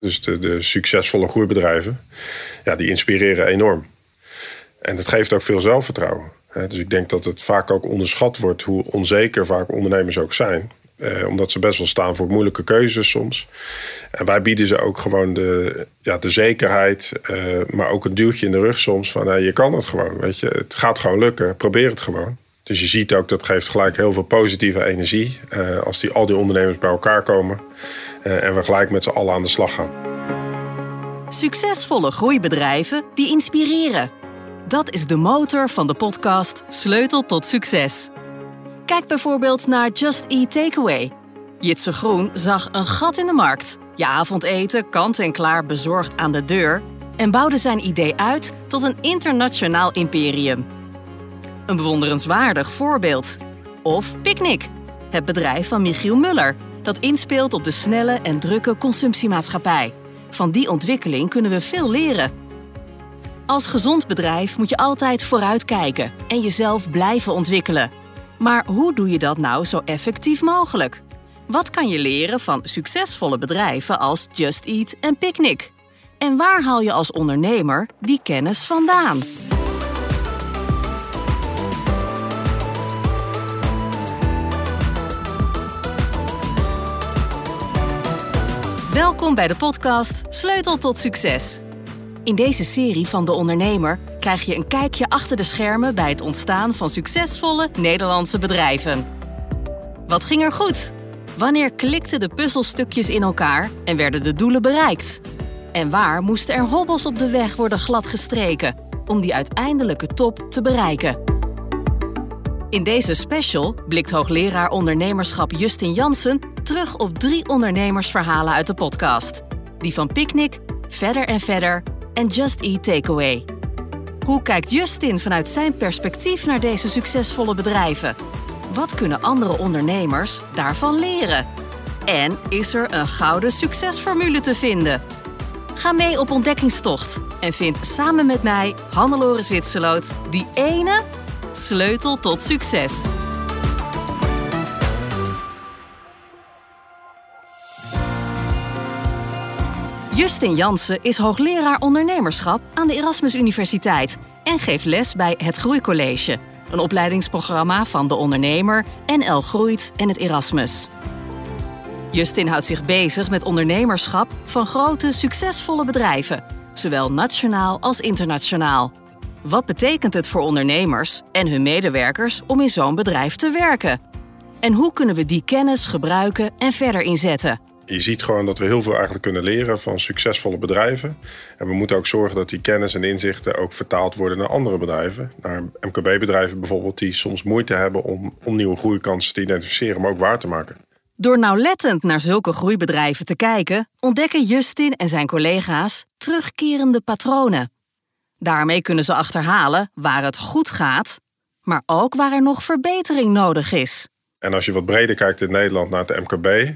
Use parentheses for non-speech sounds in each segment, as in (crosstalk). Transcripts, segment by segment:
Dus de, succesvolle groeibedrijven, ja, die inspireren enorm. En dat geeft ook veel zelfvertrouwen. Dus ik denk dat het vaak ook onderschat wordt hoe onzeker vaak ondernemers ook zijn. Eh, omdat ze best wel staan voor moeilijke keuzes soms. En wij bieden ze ook gewoon de, ja, de zekerheid, eh, maar ook een duwtje in de rug soms. Van uh, je kan het gewoon, weet je. Het gaat gewoon lukken, probeer het gewoon. Dus je ziet ook, dat geeft gelijk heel veel positieve energie. Uh, als die, al die ondernemers bij elkaar komen. En we gelijk met z'n allen aan de slag gaan. Succesvolle groeibedrijven die inspireren. Dat is de motor van de podcast Sleutel tot Succes. Kijk bijvoorbeeld naar Just Eat Takeaway. Jitse Groen zag een gat in de markt. Je avondeten kant en klaar bezorgd aan de deur en bouwde zijn idee uit tot een internationaal imperium. Een bewonderenswaardig voorbeeld. Of Picnic, het bedrijf van Michiel Muller, dat inspeelt op de snelle en drukke consumptiemaatschappij. Van die ontwikkeling kunnen we veel leren. Als gezond bedrijf moet je altijd vooruitkijken en jezelf blijven ontwikkelen. Maar hoe doe je dat nou zo effectief mogelijk? Wat kan je leren van succesvolle bedrijven als Just Eat en Picnic? En waar haal je als ondernemer die kennis vandaan? Welkom bij de podcast Sleutel tot Succes. In deze serie van De Ondernemer krijg je een kijkje achter de schermen bij het ontstaan van succesvolle Nederlandse bedrijven. Wat ging er goed? Wanneer klikten de puzzelstukjes in elkaar en werden de doelen bereikt? En waar moesten er hobbels op de weg worden gladgestreken om die uiteindelijke top te bereiken? In deze special blikt hoogleraar ondernemerschap Justin Jansen terug op drie ondernemersverhalen uit de podcast. Die van Picnic, Verder en Verder en Just Eat Takeaway. Hoe kijkt Justin vanuit zijn perspectief naar deze succesvolle bedrijven? Wat kunnen andere ondernemers daarvan leren? En is er een gouden succesformule te vinden? Ga mee op ontdekkingstocht en vind samen met mij, Hannelore Zwitserloot, die ene sleutel tot succes. Justin Jansen is hoogleraar ondernemerschap aan de Erasmus Universiteit en geeft les bij het Groeicollege, een opleidingsprogramma van de ondernemer, NL Groeit en het Erasmus. Justin houdt zich bezig met ondernemerschap van grote, succesvolle bedrijven, zowel nationaal als internationaal. Wat betekent het voor ondernemers en hun medewerkers om in zo'n bedrijf te werken? En hoe kunnen we die kennis gebruiken en verder inzetten? Je ziet gewoon dat we heel veel eigenlijk kunnen leren van succesvolle bedrijven. En we moeten ook zorgen dat die kennis en inzichten ook vertaald worden naar andere bedrijven. Naar MKB-bedrijven bijvoorbeeld, die soms moeite hebben om, om nieuwe groeikansen te identificeren, maar ook waar te maken. Door nauwlettend naar zulke groeibedrijven te kijken, ontdekken Justin en zijn collega's terugkerende patronen. Daarmee kunnen ze achterhalen waar het goed gaat, maar ook waar er nog verbetering nodig is. En als je wat breder kijkt in Nederland naar het MKB,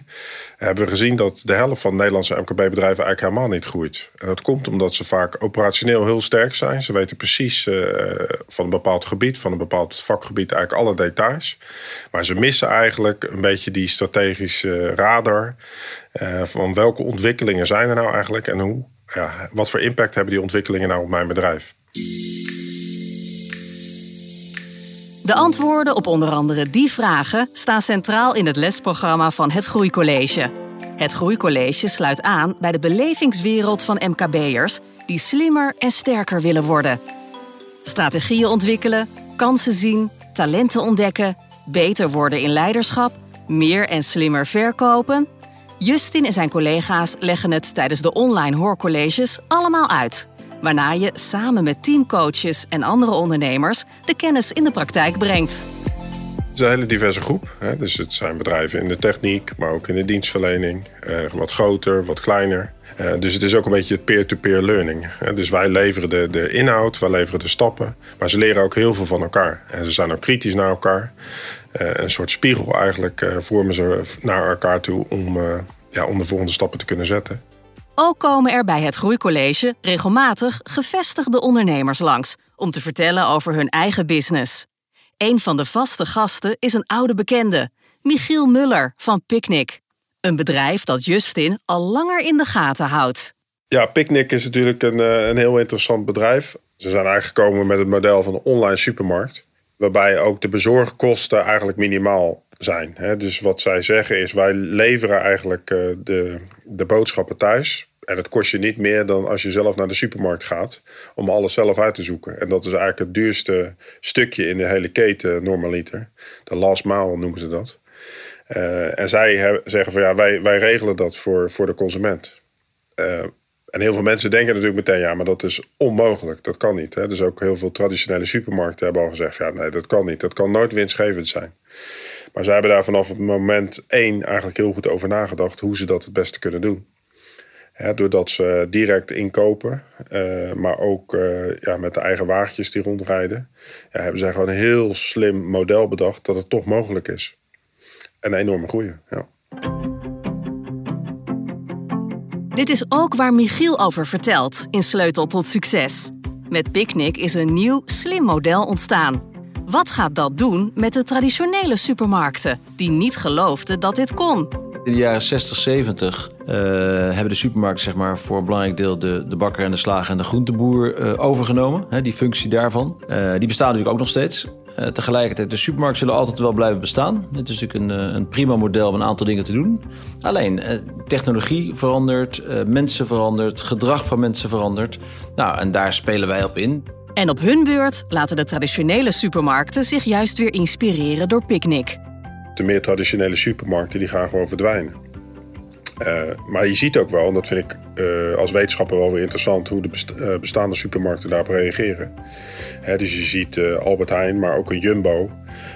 hebben we gezien dat de helft van Nederlandse MKB-bedrijven eigenlijk helemaal niet groeit. En dat komt omdat ze vaak operationeel heel sterk zijn. Ze weten precies uh, van een bepaald gebied, van een bepaald vakgebied, eigenlijk alle details. Maar ze missen eigenlijk een beetje die strategische radar uh, van welke ontwikkelingen zijn er nou eigenlijk en hoe, ja, wat voor impact hebben die ontwikkelingen nou op mijn bedrijf. De antwoorden op onder andere die vragen staan centraal in het lesprogramma van het Groeicollege. Het Groeicollege sluit aan bij de belevingswereld van MKB'ers die slimmer en sterker willen worden. Strategieën ontwikkelen, kansen zien, talenten ontdekken, beter worden in leiderschap, meer en slimmer verkopen. Justin en zijn collega's leggen het tijdens de online hoorcolleges allemaal uit waarna je samen met teamcoaches en andere ondernemers de kennis in de praktijk brengt. Het is een hele diverse groep. Hè? Dus het zijn bedrijven in de techniek, maar ook in de dienstverlening. Eh, wat groter, wat kleiner. Uh, dus het is ook een beetje peer-to-peer learning. Hè? Dus wij leveren de, de inhoud, wij leveren de stappen. Maar ze leren ook heel veel van elkaar. En ze zijn ook kritisch naar elkaar. Uh, een soort spiegel eigenlijk vormen ze naar elkaar toe om, ja, om de volgende stappen te kunnen zetten. Ook komen er bij het Groeicollege regelmatig gevestigde ondernemers langs om te vertellen over hun eigen business. Een van de vaste gasten is een oude bekende, Michiel Muller van Picnic. Een bedrijf dat Justin al langer in de gaten houdt. Ja, Picnic is natuurlijk een, eh, een heel interessant bedrijf. Ze zijn eigenlijk gekomen met het model van een online supermarkt. Waarbij ook de bezorgkosten eigenlijk minimaal zijn. Dus wat zij zeggen is, wij leveren eigenlijk eh, de, de boodschappen thuis. En het kost je niet meer dan als je zelf naar de supermarkt gaat om alles zelf uit te zoeken. En dat is eigenlijk het duurste stukje in de hele keten normaliter. De last mile noemen ze dat. Uh, en zij zeggen van ja, wij, wij regelen dat voor, voor de consument. Uh, en heel veel mensen denken natuurlijk meteen, ja, maar dat is onmogelijk. Dat kan niet. Hè? Dus ook heel veel traditionele supermarkten hebben al gezegd, ja, nee, dat kan niet. Dat kan nooit winstgevend zijn. Maar zij hebben daar vanaf het moment één eigenlijk heel goed over nagedacht hoe ze dat het beste kunnen doen. doordat ze direct inkopen, uh, maar ook uh, ja, met de eigen wagentjes die rondrijden, ja, hebben zij gewoon een heel slim model bedacht dat het toch mogelijk is. Een enorme groei. Ja. Dit is ook waar Michiel over vertelt in Sleutel tot Succes. Met Picnic is een nieuw, slim model ontstaan. Wat gaat dat doen met de traditionele supermarkten, die niet geloofden dat dit kon? In de jaren 60, 70 uh, hebben de supermarkten zeg maar, voor een belangrijk deel de, de bakker en de slager en de groenteboer uh, overgenomen. Die functie daarvan. Uh, die bestaan natuurlijk ook nog steeds. Tegelijkertijd, de supermarkten zullen altijd wel blijven bestaan. Het is natuurlijk een, een prima model om een aantal dingen te doen. Alleen, technologie verandert, mensen verandert, gedrag van mensen verandert. Nou, en daar spelen wij op in. En op hun beurt laten de traditionele supermarkten zich juist weer inspireren door Picnic. De meer traditionele supermarkten die gaan gewoon verdwijnen. Uh, maar je ziet ook wel, en dat vind ik uh, als wetenschapper wel weer interessant, hoe de uh, bestaande supermarkten daarop reageren. Hè, dus je ziet Albert Heijn, maar ook een Jumbo,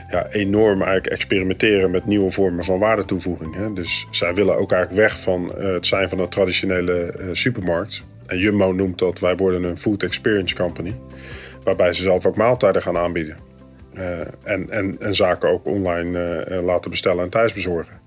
ja, enorm eigenlijk experimenteren met nieuwe vormen van waardetoevoeging. Hè. Dus zij willen ook eigenlijk weg van het zijn van een traditionele supermarkt. En Jumbo noemt dat, wij worden een food experience company, waarbij ze zelf ook maaltijden gaan aanbieden. en, en, en zaken ook online laten bestellen en thuis bezorgen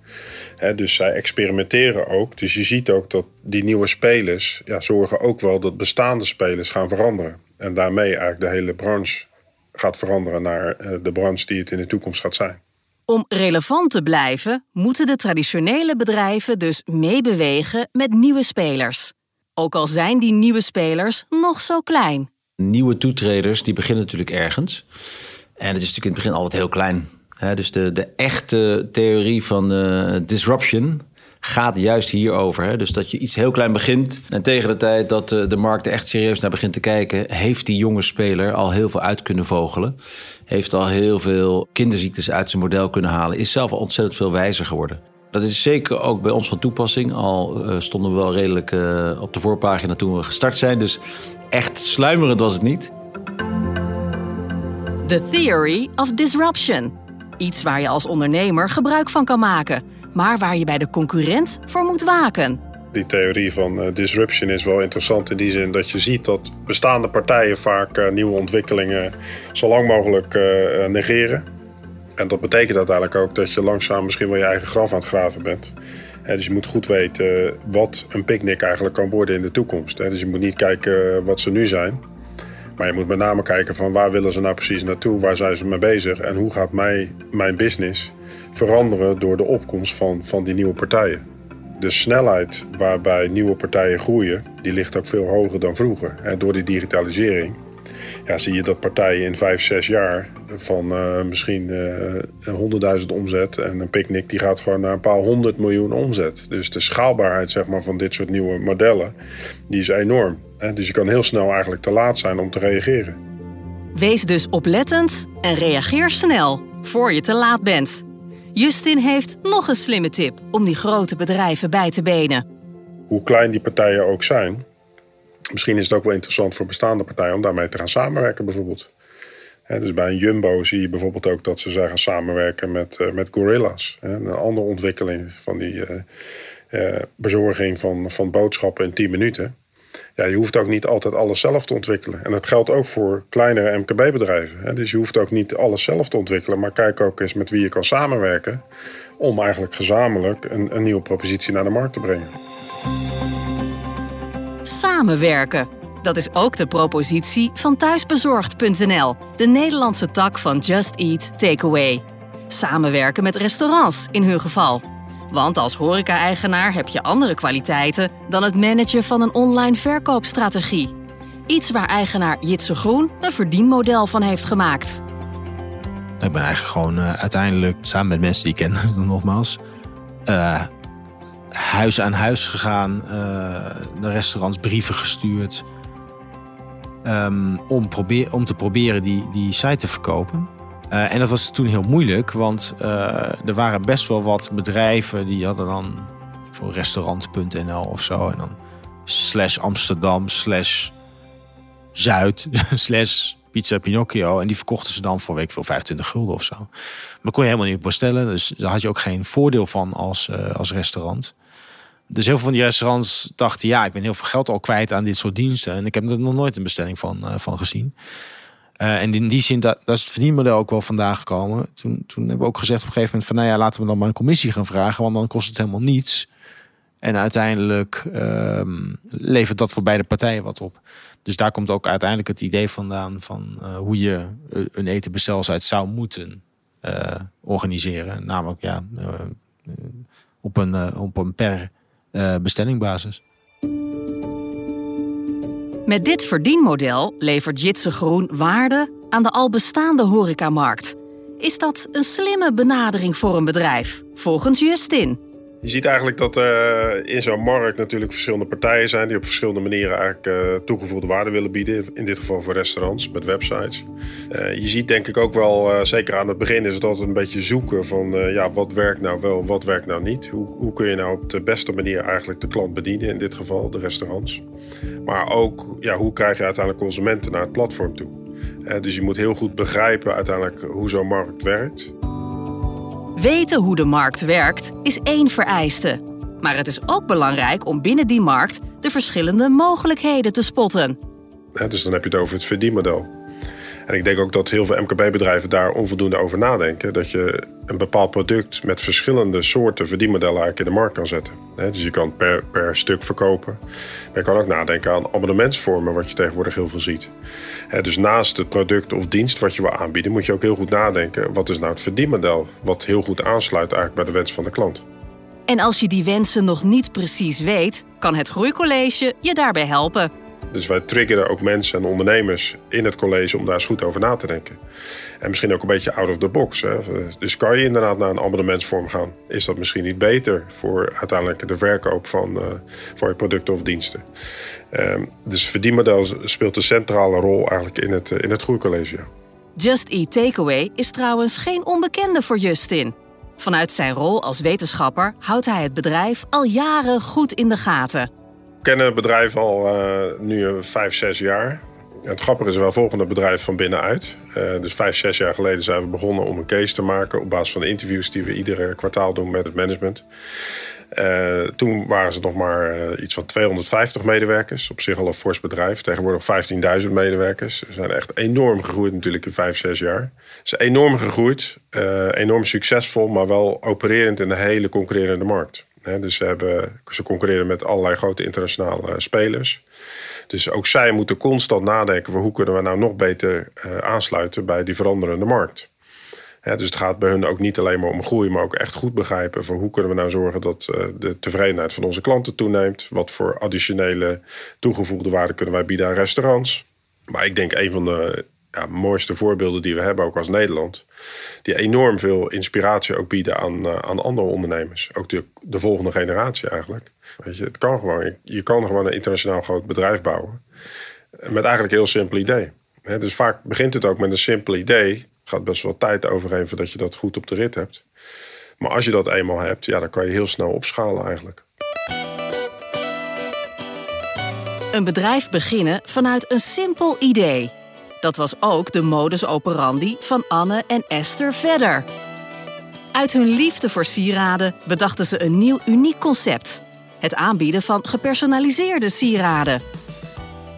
dus zij experimenteren ook. Dus je ziet ook dat die nieuwe spelers ja, zorgen ook wel dat bestaande spelers gaan veranderen. En daarmee eigenlijk de hele branche gaat veranderen naar eh, de branche die het in de toekomst gaat zijn. Om relevant te blijven, moeten de traditionele bedrijven dus meebewegen met nieuwe spelers. Ook al zijn die nieuwe spelers nog zo klein. Nieuwe toetreders die beginnen natuurlijk ergens. En het is natuurlijk in het begin altijd heel klein dus de, de echte theorie van uh, disruption gaat juist hierover. Hè? Dus dat je iets heel klein begint en tegen de tijd dat de, de markt er echt serieus naar begint te kijken, heeft die jonge speler al heel veel uit kunnen vogelen. Heeft al heel veel kinderziektes uit zijn model kunnen halen. Is zelf al ontzettend veel wijzer geworden. Dat is zeker ook bij ons van toepassing. Al uh, stonden we wel redelijk uh, op de voorpagina toen we gestart zijn. Dus echt sluimerend was het niet. The Theory of Disruption. Iets waar je als ondernemer gebruik van kan maken, maar waar je bij de concurrent voor moet waken. Die theorie van uh, disruption is wel interessant in die zin dat je ziet dat bestaande partijen vaak uh, nieuwe ontwikkelingen zo lang mogelijk uh, negeren. En dat betekent uiteindelijk ook dat je langzaam misschien wel je eigen graf aan het graven bent. dus je moet goed weten wat een picknick eigenlijk kan worden in de toekomst. Dus je moet niet kijken wat ze nu zijn, maar je moet met name kijken van waar willen ze nou precies naartoe, waar zijn ze mee bezig en hoe gaat mij, mijn business veranderen door de opkomst van, van die nieuwe partijen. De snelheid waarbij nieuwe partijen groeien, die ligt ook veel hoger dan vroeger. Door die digitalisering ja, zie je dat partijen in vijf, zes jaar van uh, misschien uh, 100.000 omzet en een picknick die gaat gewoon naar een paar honderd miljoen omzet. Dus de schaalbaarheid zeg maar, van dit soort nieuwe modellen, die is enorm. Dus je kan heel snel eigenlijk te laat zijn om te reageren. Wees dus oplettend en reageer snel, voor je te laat bent. Justin heeft nog een slimme tip om die grote bedrijven bij te benen. Hoe klein die partijen ook zijn, misschien is het ook wel interessant voor bestaande partijen om daarmee te gaan samenwerken bijvoorbeeld. dus bij een Jumbo zie je bijvoorbeeld ook dat ze gaan samenwerken met, uh, met Gorilla's. een andere ontwikkeling van die uh, uh, bezorging van, van boodschappen in 10 minuten ja, je hoeft ook niet altijd alles zelf te ontwikkelen. En dat geldt ook voor kleinere MKB-bedrijven. Dus je hoeft ook niet alles zelf te ontwikkelen, maar kijk ook eens met wie je kan samenwerken om eigenlijk gezamenlijk een, een nieuwe propositie naar de markt te brengen. Samenwerken. Dat is ook de propositie van thuisbezorgd.nl, de Nederlandse tak van Just Eat Takeaway. Samenwerken met restaurants in hun geval Want als horeca-eigenaar heb je andere kwaliteiten dan het managen van een online verkoopstrategie. Iets waar eigenaar Jitse Groen een verdienmodel van heeft gemaakt. Ik ben eigenlijk gewoon uh, uiteindelijk samen met mensen die ik ken, (laughs) nogmaals, uh, huis aan huis gegaan, uh, naar restaurants brieven gestuurd. Um, om, om te proberen die, die site te verkopen. Uh, en dat was toen heel moeilijk, want uh, er waren best wel wat bedrijven die hadden dan voor restaurant.nl of zo. En dan slash Amsterdam, slash Zuid, (laughs) slash Pizza Pinocchio. En die verkochten ze dan voor week veel 25 gulden of zo. Maar kon je helemaal niet bestellen. Dus daar had je ook geen voordeel van als, als restaurant. Dus heel veel van die restaurants dachten, ja, ik ben heel veel geld al kwijt aan dit soort diensten. En ik heb er nog nooit een bestelling van, uh, van gezien. Uh, en in die zin, dat, dat is het verdienmodel ook wel vandaag gekomen. Toen, toen hebben we ook gezegd op een gegeven moment van, nou ja, laten we dan maar een commissie gaan vragen, want dan kost het helemaal niets. En uiteindelijk um, levert dat voor beide partijen wat op. Dus daar komt ook uiteindelijk het idee vandaan van uh, hoe je een eten zou moeten organiseren. Namelijk ja, op, een, op een per bestellingbasis. Met dit verdienmodel levert Jitse Groen waarde aan de al bestaande horecamarkt. Is dat een slimme benadering voor een bedrijf, volgens Justin? Je ziet eigenlijk dat er in zo'n markt natuurlijk verschillende partijen zijn die op verschillende manieren eigenlijk uh, toegevoegde waarde willen bieden. In dit geval voor restaurants met websites. Uh, je ziet denk ik ook wel, zeker aan het begin, is het altijd een beetje zoeken van ja, wat werkt nou wel, wat werkt nou niet. Hoe, hoe kun je nou op de beste manier eigenlijk de klant bedienen, in dit geval de restaurants. Maar ook ja, hoe krijg je uiteindelijk consumenten naar het platform toe. dus je moet heel goed begrijpen uiteindelijk hoe zo'n markt werkt. Weten hoe de markt werkt is één vereiste. Maar het is ook belangrijk om binnen die markt de verschillende mogelijkheden te spotten. Dus dan heb je het over het verdienmodel. En ik denk ook dat heel veel MKB-bedrijven daar onvoldoende over nadenken. Dat je een bepaald product met verschillende soorten verdienmodellen eigenlijk in de markt kan zetten. Dus je kan per, per stuk verkopen. Maar je kan ook nadenken aan abonnementsvormen, wat je tegenwoordig heel veel ziet. Dus naast het product of dienst wat je wil aanbieden, moet je ook heel goed nadenken. Wat is nou het verdienmodel? Wat heel goed aansluit eigenlijk bij de wens van de klant. En als je die wensen nog niet precies weet, kan het Groeicollege je daarbij helpen. Dus wij triggeren ook mensen en ondernemers in het college om daar eens goed over na te denken. En misschien ook een beetje out of the box. Hè. Dus kan je inderdaad naar een abonnementsvorm gaan? Is dat misschien niet beter voor uiteindelijk de verkoop van uh, je producten of diensten? Um, dus verdienmodel speelt een centrale rol eigenlijk in het, in het groeicollege. Just Eat Takeaway is trouwens geen onbekende voor Justin. Vanuit zijn rol als wetenschapper houdt hij het bedrijf al jaren goed in de gaten. Kennen het bedrijf al uh, nu vijf, zes jaar. Het grappige is wel volgende bedrijf van binnenuit. Uh, dus vijf, zes jaar geleden zijn we begonnen om een case te maken op basis van de interviews die we iedere kwartaal doen met het management. Toen waren ze nog maar iets van 250 medewerkers. Op zich al een fors bedrijf. Tegenwoordig 15.000 medewerkers. Ze zijn echt enorm gegroeid natuurlijk in 5, 6 jaar. Ze zijn enorm gegroeid. Enorm succesvol, maar wel opererend in de hele concurrerende markt. Dus ze, hebben, ze concurreren met allerlei grote internationale spelers. Dus ook zij moeten constant nadenken... voor hoe kunnen we nou nog beter aansluiten bij die veranderende markt. Dus het gaat bij hun ook niet alleen maar om groei, maar ook echt goed begrijpen van hoe kunnen we nou zorgen dat uh, de tevredenheid van onze klanten toeneemt. Wat voor additionele toegevoegde waarde kunnen wij bieden aan restaurants. Maar ik denk een van de mooiste voorbeelden die we hebben, ook als Nederland, die enorm veel inspiratie ook bieden aan, uh, aan andere ondernemers. Ook de, de volgende generatie eigenlijk. Weet je, het kan gewoon. Je kan gewoon een internationaal groot bedrijf bouwen. Met eigenlijk een heel simpel idee. dus vaak begint het ook met een simpel idee gaat best wel tijd overheen voordat je dat goed op de rit hebt. Maar als je dat eenmaal hebt, ja, dan kan je heel snel opschalen eigenlijk. Een bedrijf beginnen vanuit een simpel idee. Dat was ook de modus operandi van Anne en Esther verder. Uit hun liefde voor sieraden bedachten ze een nieuw uniek concept. Het aanbieden van gepersonaliseerde sieraden.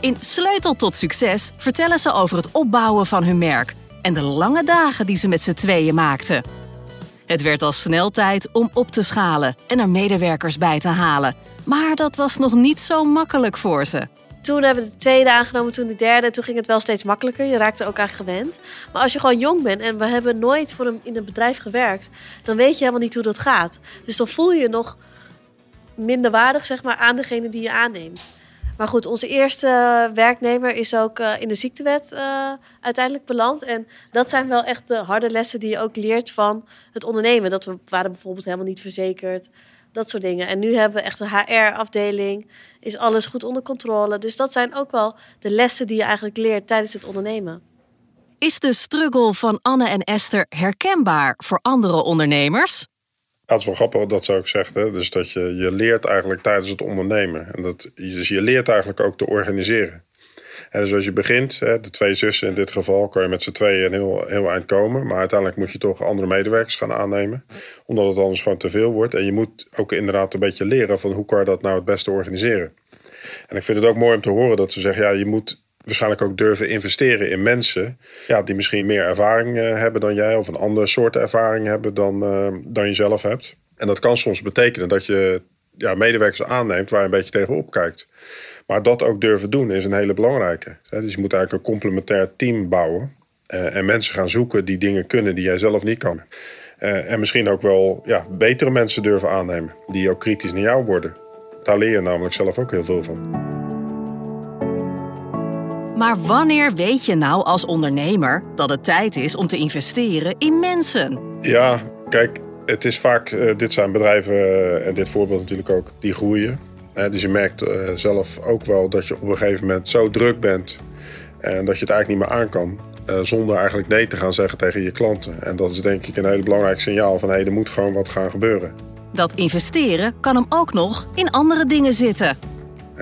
In Sleutel tot Succes vertellen ze over het opbouwen van hun merk en de lange dagen die ze met z'n tweeën maakten. Het werd al snel tijd om op te schalen en er medewerkers bij te halen. Maar dat was nog niet zo makkelijk voor ze. Toen hebben we de tweede aangenomen, toen de derde. Toen ging het wel steeds makkelijker. Je raakte er ook aan gewend. Maar als je gewoon jong bent en we hebben nooit voor een, in een bedrijf gewerkt, dan weet je helemaal niet hoe dat gaat. Dus dan voel je je nog minder waardig zeg maar, aan degene die je aanneemt. Maar goed, onze eerste werknemer is ook uh, in de ziektewet uh, uiteindelijk beland. En dat zijn wel echt de harde lessen die je ook leert van het ondernemen. Dat we waren bijvoorbeeld helemaal niet verzekerd. Dat soort dingen. En nu hebben we echt een HR-afdeling. Is alles goed onder controle. Dus dat zijn ook wel de lessen die je eigenlijk leert tijdens het ondernemen. Is de struggle van Anne en Esther herkenbaar voor andere ondernemers? dat is wel grappig dat zou ik zeggen. Dus dat je, je leert eigenlijk tijdens het ondernemen. En dat, dus je leert eigenlijk ook te organiseren. En dus als je begint, de twee zussen in dit geval, kan je met z'n tweeën een heel, heel eind komen. Maar uiteindelijk moet je toch andere medewerkers gaan aannemen. Omdat het anders gewoon te veel wordt. En je moet ook inderdaad een beetje leren van hoe kan je dat nou het beste organiseren. En ik vind het ook mooi om te horen dat ze zeggen, ja, je moet waarschijnlijk ook durven investeren in mensen ja, die misschien meer ervaring uh, hebben dan jij of een andere soort ervaring hebben dan, uh, dan je zelf hebt. En dat kan soms betekenen dat je ja, medewerkers aanneemt waar je een beetje tegenop kijkt. Maar dat ook durven doen is een hele belangrijke. Dus je moet eigenlijk een complementair team bouwen uh, en mensen gaan zoeken die dingen kunnen die jij zelf niet kan. en misschien ook wel ja, betere mensen durven aannemen die ook kritisch naar jou worden. Daar leer je namelijk zelf ook heel veel van. Maar wanneer weet je nou als ondernemer dat het tijd is om te investeren in mensen? Ja, kijk, het is vaak, uh, dit zijn bedrijven, uh, en dit voorbeeld natuurlijk ook, die groeien. Uh, dus je merkt zelf ook wel dat je op een gegeven moment zo druk bent en dat je het eigenlijk niet meer aan kan. zonder eigenlijk nee te gaan zeggen tegen je klanten. En dat is denk ik een heel belangrijk signaal van hé, hey, er moet gewoon wat gaan gebeuren. Dat investeren kan hem ook nog in andere dingen zitten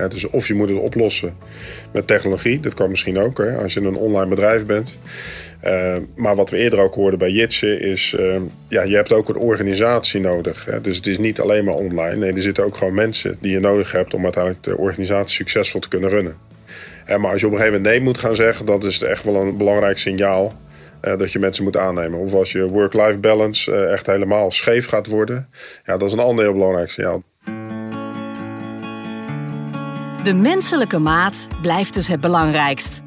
dus of je moet het oplossen met technologie, dat kan misschien ook hè, als je een online bedrijf bent. Uh, maar wat we eerder ook hoorden bij Jitsen is, uh, ja, je hebt ook een organisatie nodig. Hè. Dus het is niet alleen maar online. Nee, er zitten ook gewoon mensen die je nodig hebt om uiteindelijk de organisatie succesvol te kunnen runnen. Uh, maar als je op een gegeven moment nee moet gaan zeggen, dat is echt wel een belangrijk signaal dat je mensen moet aannemen. Of als je work-life balance echt helemaal scheef gaat worden, ja, dat is een ander heel belangrijk signaal. De menselijke maat blijft dus het belangrijkst.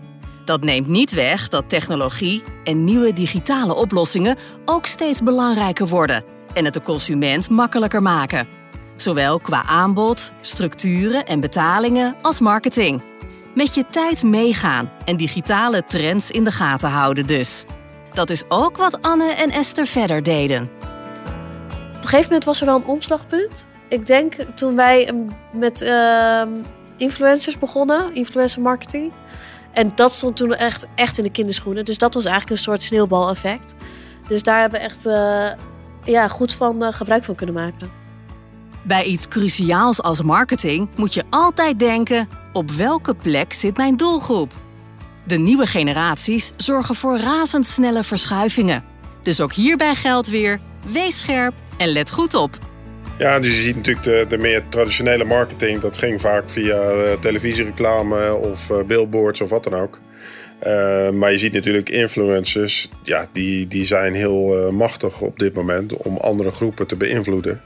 Dat neemt niet weg dat technologie en nieuwe digitale oplossingen ook steeds belangrijker worden en het de consument makkelijker maken. Zowel qua aanbod, structuren en betalingen als marketing. Met je tijd meegaan en digitale trends in de gaten houden dus. Dat is ook wat Anne en Esther verder deden. Op een gegeven moment was er wel een omslagpunt. Ik denk toen wij met uh, influencers begonnen, influencer marketing. En dat stond toen echt, echt in de kinderschoenen. Dus dat was eigenlijk een soort sneeuwbaleffect. Dus daar hebben we echt uh, ja, goed van uh, gebruik van kunnen maken. Bij iets cruciaals als marketing moet je altijd denken: op welke plek zit mijn doelgroep? De nieuwe generaties zorgen voor razendsnelle verschuivingen. Dus ook hierbij geldt weer: wees scherp en let goed op. Ja, dus je ziet natuurlijk de, de meer traditionele marketing. Dat ging vaak via uh, televisiereclame of uh, billboards of wat dan ook. Uh, maar je ziet natuurlijk influencers, ja, die, die zijn heel machtig op dit moment om andere groepen te beïnvloeden.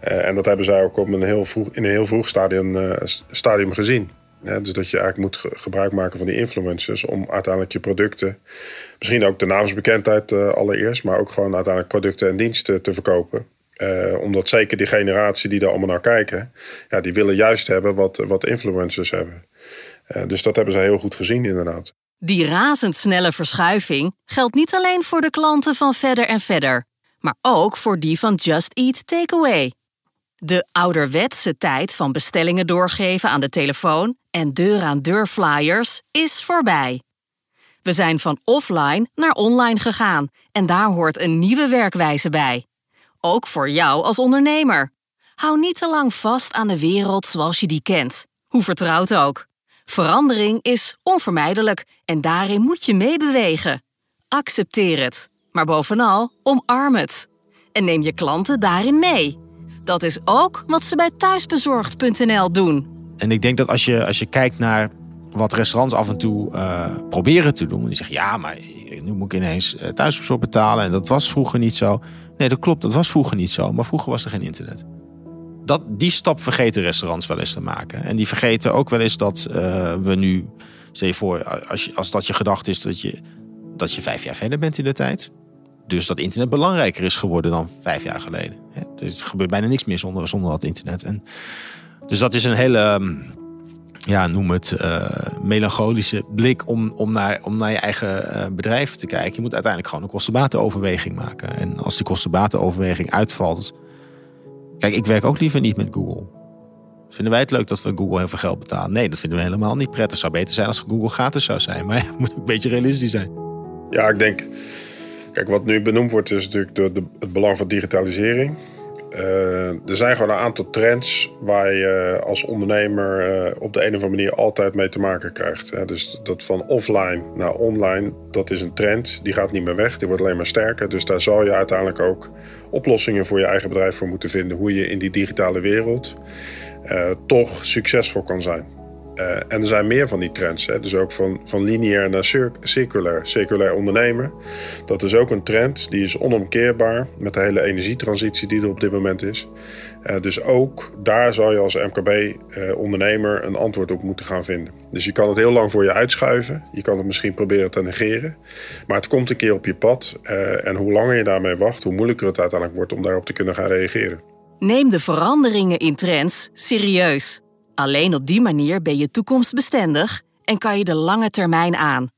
en dat hebben zij ook op een heel vroeg, in een heel vroeg stadium, stadium gezien. dus dat je eigenlijk moet gebruik maken van die influencers om uiteindelijk je producten, misschien ook de naamsbekendheid allereerst, maar ook gewoon uiteindelijk producten en diensten te verkopen. Uh, omdat zeker die generatie die daar allemaal naar kijken, ja, die willen juist hebben wat, wat influencers hebben. Uh, dus dat hebben ze heel goed gezien, inderdaad. Die razendsnelle verschuiving geldt niet alleen voor de klanten van Verder en Verder, maar ook voor die van Just Eat Takeaway. De ouderwetse tijd van bestellingen doorgeven aan de telefoon en deur-aan-deur flyers is voorbij. We zijn van offline naar online gegaan en daar hoort een nieuwe werkwijze bij. Ook voor jou als ondernemer. Hou niet te lang vast aan de wereld zoals je die kent, hoe vertrouwd ook. Verandering is onvermijdelijk en daarin moet je meebewegen. Accepteer het, maar bovenal omarm het. En neem je klanten daarin mee. Dat is ook wat ze bij thuisbezorgd.nl doen. En ik denk dat als je, als je kijkt naar wat restaurants af en toe uh, proberen te doen. Die zeggen, ja, maar nu moet ik ineens uh, thuisbezorgd betalen. En dat was vroeger niet zo. Nee, dat klopt. Dat was vroeger niet zo. Maar vroeger was er geen internet. dat, die stap vergeten restaurants wel eens te maken. En die vergeten ook wel eens dat uh, we nu, stel je voor, als, als dat je gedacht is dat je, dat je vijf jaar verder bent in de tijd. Dus dat internet belangrijker is geworden dan vijf jaar geleden. Dus er gebeurt bijna niks meer zonder, zonder dat internet. En, dus dat is een hele, ja, noem het, uh, melancholische blik om, om, naar, om naar je eigen uh, bedrijf te kijken. Je moet uiteindelijk gewoon een kostenbatenoverweging maken. En als die kostenbatenoverweging uitvalt. Kijk, ik werk ook liever niet met Google. Vinden wij het leuk dat we Google heel veel geld betalen? Nee, dat vinden we helemaal niet prettig. Het zou beter zijn als Google gratis zou zijn. Maar (laughs) het moet een beetje realistisch zijn. Ja, ik denk. Kijk, wat nu benoemd wordt, is natuurlijk de, de, het belang van digitalisering. Uh, er zijn gewoon een aantal trends waar je als ondernemer uh, op de een of andere manier altijd mee te maken krijgt. Hè. Dus dat van offline naar online, dat is een trend. Die gaat niet meer weg, die wordt alleen maar sterker. Dus daar zal je uiteindelijk ook oplossingen voor je eigen bedrijf voor moeten vinden. Hoe je in die digitale wereld toch succesvol kan zijn. Uh, en er zijn meer van die trends. Hè. Dus ook van, van lineair naar cir circulair. Circulair ondernemen. Dat is ook een trend. Die is onomkeerbaar. Met de hele energietransitie die er op dit moment is. Uh, dus ook daar zal je als MKB-ondernemer uh, een antwoord op moeten gaan vinden. Dus je kan het heel lang voor je uitschuiven. Je kan het misschien proberen te negeren. Maar het komt een keer op je pad. en hoe langer je daarmee wacht, hoe moeilijker het uiteindelijk wordt om daarop te kunnen gaan reageren. Neem de veranderingen in trends serieus. Alleen op die manier ben je toekomstbestendig en kan je de lange termijn aan.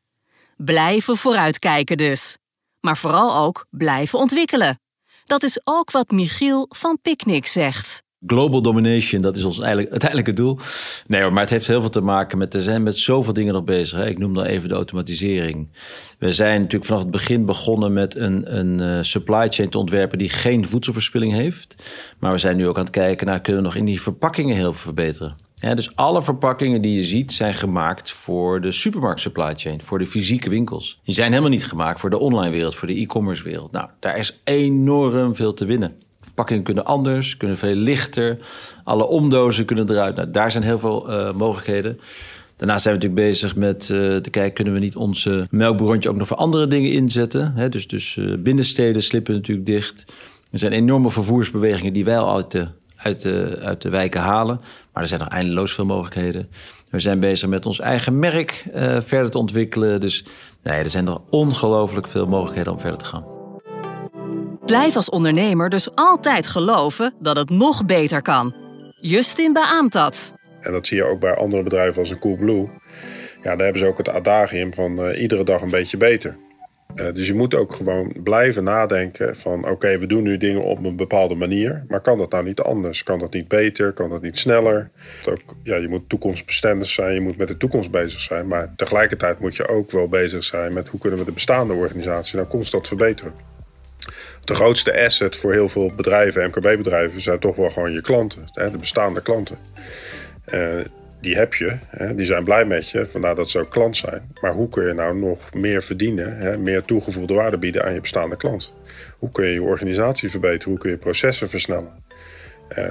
Blijven vooruitkijken dus. Maar vooral ook blijven ontwikkelen. Dat is ook wat Michiel van Picnic zegt. Global domination, dat is ons eigenlijk, uiteindelijke doel. Nee hoor, maar het heeft heel veel te maken met, er zijn met zoveel dingen nog bezig. Hè. Ik noem dan even de automatisering. We zijn natuurlijk vanaf het begin begonnen met een, een uh, supply chain te ontwerpen die geen voedselverspilling heeft. Maar we zijn nu ook aan het kijken naar, kunnen we nog in die verpakkingen heel veel verbeteren. Dus alle verpakkingen die je ziet zijn gemaakt voor de supermarkt supply chain, voor de fysieke winkels. Die zijn helemaal niet gemaakt voor de online wereld, voor de e-commerce wereld. Nou, daar is enorm veel te winnen. Verpakkingen kunnen anders, kunnen veel lichter. Alle omdozen kunnen eruit. Nou, daar zijn heel veel uh, mogelijkheden. Daarnaast zijn we natuurlijk bezig met uh, te kijken... kunnen we niet onze melkbrontje ook nog voor andere dingen inzetten. Hè? Dus, dus uh, binnensteden slippen natuurlijk dicht. Er zijn enorme vervoersbewegingen die wij al uit de uit de, uit de wijken halen. Maar er zijn nog eindeloos veel mogelijkheden. We zijn bezig met ons eigen merk uh, verder te ontwikkelen. Dus nee, er zijn nog ongelooflijk veel mogelijkheden om verder te gaan. Blijf als ondernemer dus altijd geloven dat het nog beter kan. Justin beaamt dat. En dat zie je ook bij andere bedrijven als een Coolblue. Ja, daar hebben ze ook het adagium van uh, iedere dag een beetje beter. Uh, dus je moet ook gewoon blijven nadenken van oké, we doen nu dingen op een bepaalde manier. Maar kan dat nou niet anders? Kan dat niet beter? Kan dat niet sneller? Ook, ja, je moet toekomstbestendig zijn, je moet met de toekomst bezig zijn. Maar tegelijkertijd moet je ook wel bezig zijn met hoe kunnen we de bestaande organisatie nou constant verbeteren. De grootste asset voor heel veel bedrijven, MKB-bedrijven, zijn toch wel gewoon je klanten, de bestaande klanten. Uh, die heb je, hè, die zijn blij met je, vandaar dat ze ook klant zijn. Maar hoe kun je nou nog meer verdienen, hè, meer toegevoegde waarde bieden aan je bestaande klant? Hoe kun je je organisatie verbeteren? Hoe kun je processen versnellen?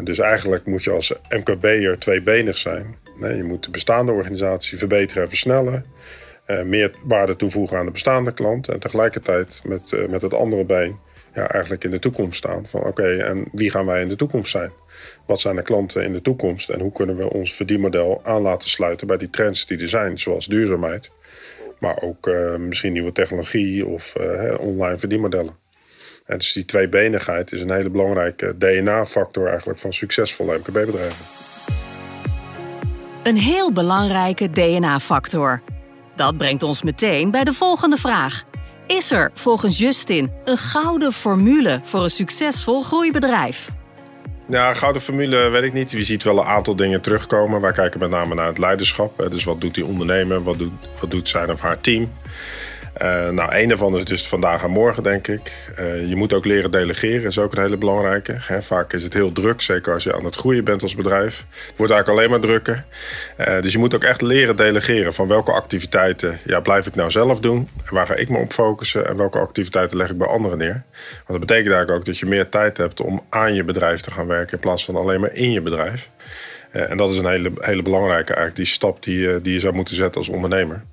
Dus eigenlijk moet je als MKB'er tweebenig zijn. Nee, je moet de bestaande organisatie verbeteren en versnellen. Uh, meer waarde toevoegen aan de bestaande klant. En tegelijkertijd met, uh, met het andere been ja, eigenlijk in de toekomst staan. Van oké, en wie gaan wij in de toekomst zijn? Wat zijn de klanten in de toekomst? En hoe kunnen we ons verdienmodel aan laten sluiten bij die trends die er zijn, zoals duurzaamheid. Maar ook uh, misschien nieuwe technologie of uh, online verdienmodellen. En dus die tweebenigheid is een hele belangrijke DNA-factor eigenlijk van succesvolle MKB-bedrijven. Een heel belangrijke DNA-factor. Dat brengt ons meteen bij de volgende vraag. Is er volgens Justin een gouden formule voor een succesvol groeibedrijf? Ja, gouden formule weet ik niet. Je ziet wel een aantal dingen terugkomen. Wij kijken met name naar het leiderschap. Dus wat doet die ondernemer? Wat doet, wat doet zijn of haar team? Uh, nou, een daarvan is dus vandaag en morgen, denk ik. Uh, je moet ook leren delegeren, is ook een hele belangrijke. Hè, vaak is het heel druk, zeker als je aan het groeien bent als bedrijf. Het wordt eigenlijk alleen maar drukker. Uh, dus je moet ook echt leren delegeren van welke activiteiten ja, blijf ik nou zelf doen. En waar ga ik me op focussen en welke activiteiten leg ik bij anderen neer. Want dat betekent eigenlijk ook dat je meer tijd hebt om aan je bedrijf te gaan werken in plaats van alleen maar in je bedrijf. en dat is een hele, hele belangrijke eigenlijk, die stap die, die je zou moeten zetten als ondernemer.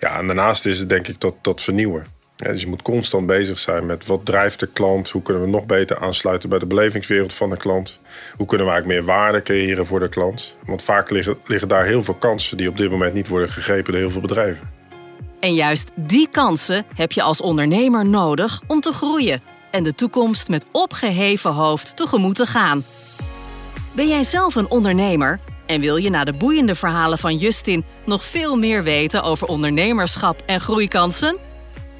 Ja, en daarnaast is het denk ik tot, tot vernieuwen. dus je moet constant bezig zijn met wat drijft de klant, hoe kunnen we nog beter aansluiten bij de belevingswereld van de klant, hoe kunnen we eigenlijk meer waarde creëren voor de klant. Want vaak liggen, liggen daar heel veel kansen die op dit moment niet worden gegrepen door heel veel bedrijven. En juist die kansen heb je als ondernemer nodig om te groeien en de toekomst met opgeheven hoofd tegemoet te gaan. Ben jij zelf een ondernemer en wil je na de boeiende verhalen van Justin nog veel meer weten over ondernemerschap en groeikansen?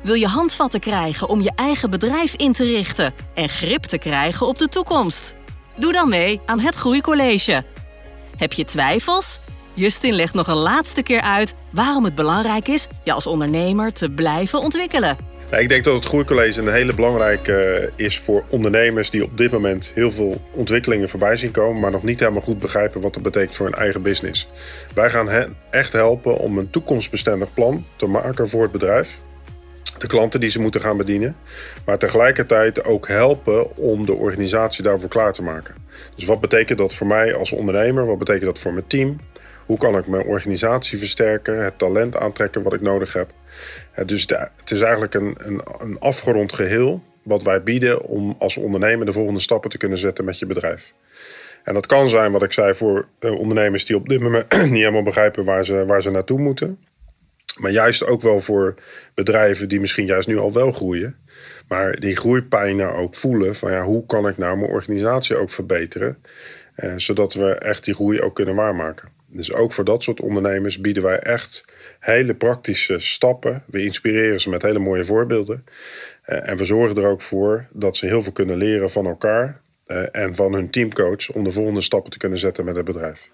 Wil je handvatten krijgen om je eigen bedrijf in te richten en grip te krijgen op de toekomst? Doe dan mee aan het Groeicollege. Heb je twijfels? Justin legt nog een laatste keer uit waarom het belangrijk is je als ondernemer te blijven ontwikkelen. Ik denk dat het Groeicollege een hele belangrijke eh, is voor ondernemers die op dit moment heel veel ontwikkelingen voorbij zien komen, maar nog niet helemaal goed begrijpen wat dat betekent voor hun eigen business. Wij gaan hen echt helpen om een toekomstbestendig plan te maken voor het bedrijf de klanten die ze moeten gaan bedienen. Maar tegelijkertijd ook helpen om de organisatie daarvoor klaar te maken. Dus wat betekent dat voor mij als ondernemer? Wat betekent dat voor mijn team? Hoe kan ik mijn organisatie versterken? Het talent aantrekken wat ik nodig heb? Dus het is eigenlijk een, een, een afgerond geheel wat wij bieden om als ondernemer de volgende stappen te kunnen zetten met je bedrijf. En dat kan zijn, wat ik zei, voor eh, ondernemers die op dit moment (clears throat) niet helemaal begrijpen waar ze, waar ze naartoe moeten. Maar juist ook wel voor bedrijven die misschien juist nu al wel groeien. Maar die groeipijnen ook voelen van ja, hoe kan ik nou mijn organisatie ook verbeteren. Eh, zodat we echt die groei ook kunnen waarmaken. Dus ook voor dat soort ondernemers bieden wij echt hele praktische stappen. We inspireren ze met hele mooie voorbeelden. Eh, en we zorgen er ook voor dat ze heel veel kunnen leren van elkaar eh, en van hun teamcoach om de volgende stappen te kunnen zetten met het bedrijf.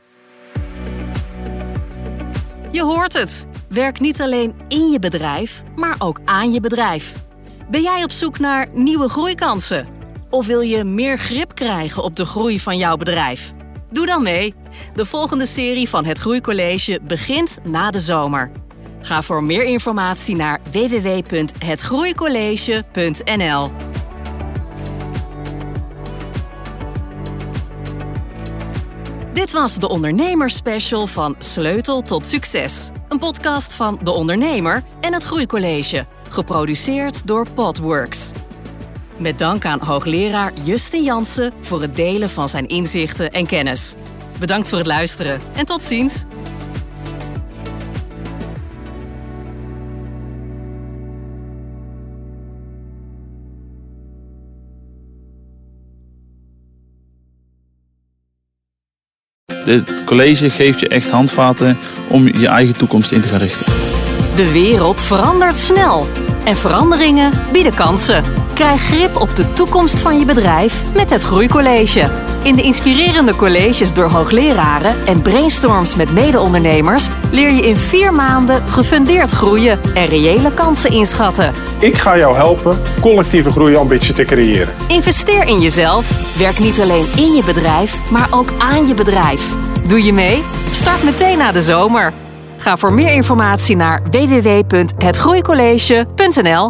Je hoort het. Werk niet alleen in je bedrijf, maar ook aan je bedrijf. Ben jij op zoek naar nieuwe groeikansen? Of wil je meer grip krijgen op de groei van jouw bedrijf? Doe dan mee. De volgende serie van het Groeicollege begint na de zomer. Ga voor meer informatie naar www.hetgroeicollege.nl. Dit was de ondernemerspecial van Sleutel tot Succes. Een podcast van De Ondernemer en het Groeicollege. Geproduceerd door Podworks. Met dank aan hoogleraar Justin Jansen voor het delen van zijn inzichten en kennis. Bedankt voor het luisteren en tot ziens. Het college geeft je echt handvaten om je eigen toekomst in te gaan richten. De wereld verandert snel en veranderingen bieden kansen. Krijg grip op de toekomst van je bedrijf met het Groeicollege. In de inspirerende colleges door hoogleraren en brainstorms met mede-ondernemers leer je in vier maanden gefundeerd groeien en reële kansen inschatten. Ik ga jou helpen collectieve groeiambitie te creëren. Investeer in jezelf. Werk niet alleen in je bedrijf, maar ook aan je bedrijf. Doe je mee? Start meteen na de zomer. Ga voor meer informatie naar www.hetgroeicollege.nl